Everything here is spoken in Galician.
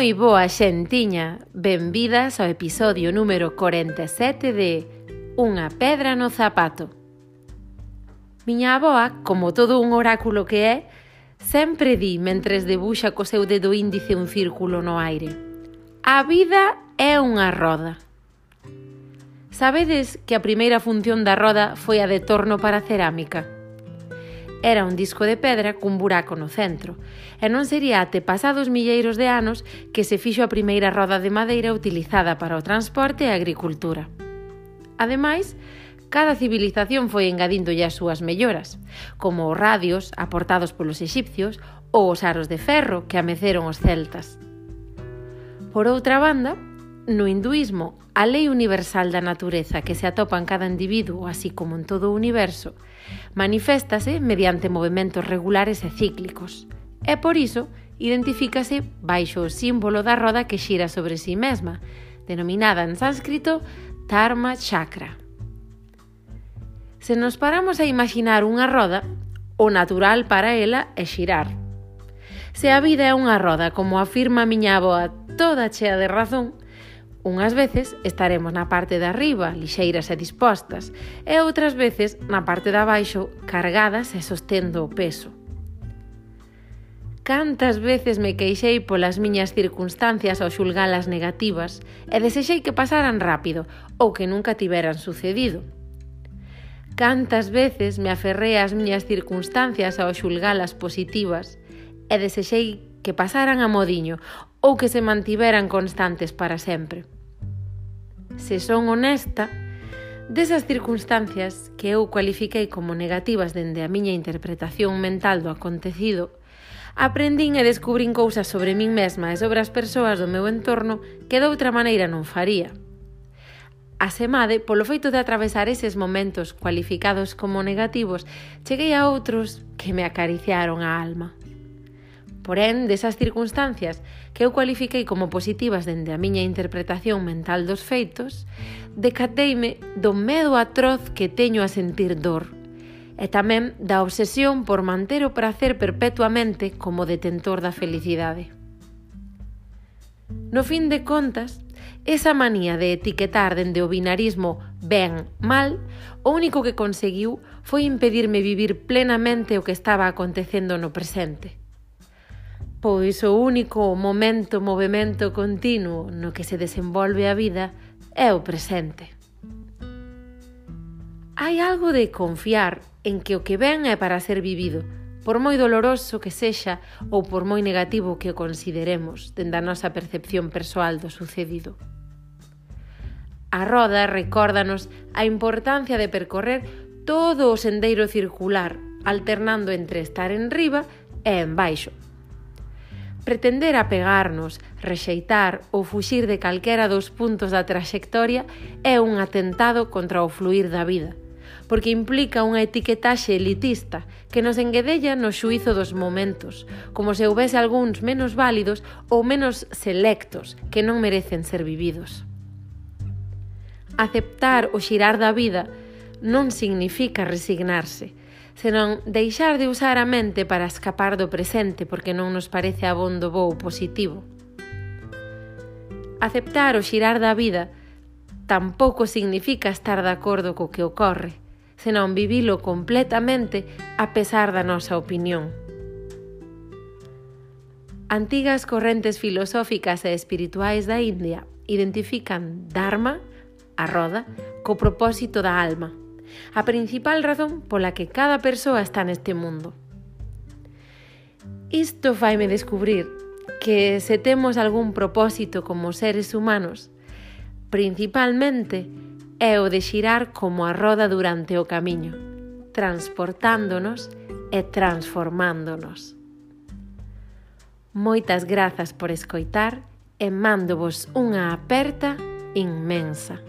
Moi boa xentiña, benvidas ao episodio número 47 de Unha pedra no zapato. Miña aboa, como todo un oráculo que é, sempre di mentres debuxa co seu dedo índice un círculo no aire. A vida é unha roda. Sabedes que a primeira función da roda foi a de torno para a cerámica? Era un disco de pedra cun buraco no centro, e non sería até pasados milleiros de anos que se fixo a primeira roda de madeira utilizada para o transporte e a agricultura. Ademais, cada civilización foi engadíndolle as súas melloras, como os radios aportados polos exipcios ou os aros de ferro que ameceron os celtas. Por outra banda, No hinduísmo, a lei universal da natureza que se atopa en cada individuo, así como en todo o universo, maniféstase mediante movimentos regulares e cíclicos. E por iso, identifícase baixo o símbolo da roda que xira sobre si sí mesma, denominada en sánscrito Dharma Chakra. Se nos paramos a imaginar unha roda, o natural para ela é xirar. Se a vida é unha roda, como afirma a miña aboa toda chea de razón, Unhas veces estaremos na parte de arriba, lixeiras e dispostas, e outras veces na parte de abaixo, cargadas e sostendo o peso. Cantas veces me queixei polas miñas circunstancias ao xulgalas negativas e desexei que pasaran rápido ou que nunca tiveran sucedido. Cantas veces me aferrei ás miñas circunstancias ao xulgalas positivas e desexei que pasaran a modiño ou que se mantiveran constantes para sempre. Se son honesta, desas circunstancias que eu cualifiquei como negativas dende a miña interpretación mental do acontecido, aprendín e descubrín cousas sobre min mesma e sobre as persoas do meu entorno que de outra maneira non faría. Asemade, polo feito de atravesar eses momentos cualificados como negativos, cheguei a outros que me acariciaron a alma. Porén, desas circunstancias que eu cualifiquei como positivas dende a miña interpretación mental dos feitos, decateime do medo atroz que teño a sentir dor e tamén da obsesión por manter o prazer perpetuamente como detentor da felicidade. No fin de contas, esa manía de etiquetar dende o binarismo ben, mal, o único que conseguiu foi impedirme vivir plenamente o que estaba acontecendo no presente pois o único momento movimento continuo no que se desenvolve a vida é o presente. Hai algo de confiar en que o que ven é para ser vivido, por moi doloroso que sexa ou por moi negativo que o consideremos dende a nosa percepción persoal do sucedido. A roda recórdanos a importancia de percorrer todo o sendeiro circular, alternando entre estar en riba e en baixo, pretender apegarnos, rexeitar ou fuxir de calquera dos puntos da traxectoria é un atentado contra o fluir da vida, porque implica unha etiquetaxe elitista que nos enguedella no xuizo dos momentos, como se houvese algúns menos válidos ou menos selectos que non merecen ser vividos. Aceptar o xirar da vida non significa resignarse, senón deixar de usar a mente para escapar do presente porque non nos parece abondo bou positivo. Aceptar o xirar da vida tampouco significa estar de acordo co que ocorre, senón vivilo completamente a pesar da nosa opinión. Antigas correntes filosóficas e espirituais da India identifican Dharma, a roda, co propósito da alma, a principal razón pola que cada persoa está neste mundo. Isto faime descubrir que se temos algún propósito como seres humanos, principalmente é o de xirar como a roda durante o camiño, transportándonos e transformándonos. Moitas grazas por escoitar e mándovos unha aperta inmensa.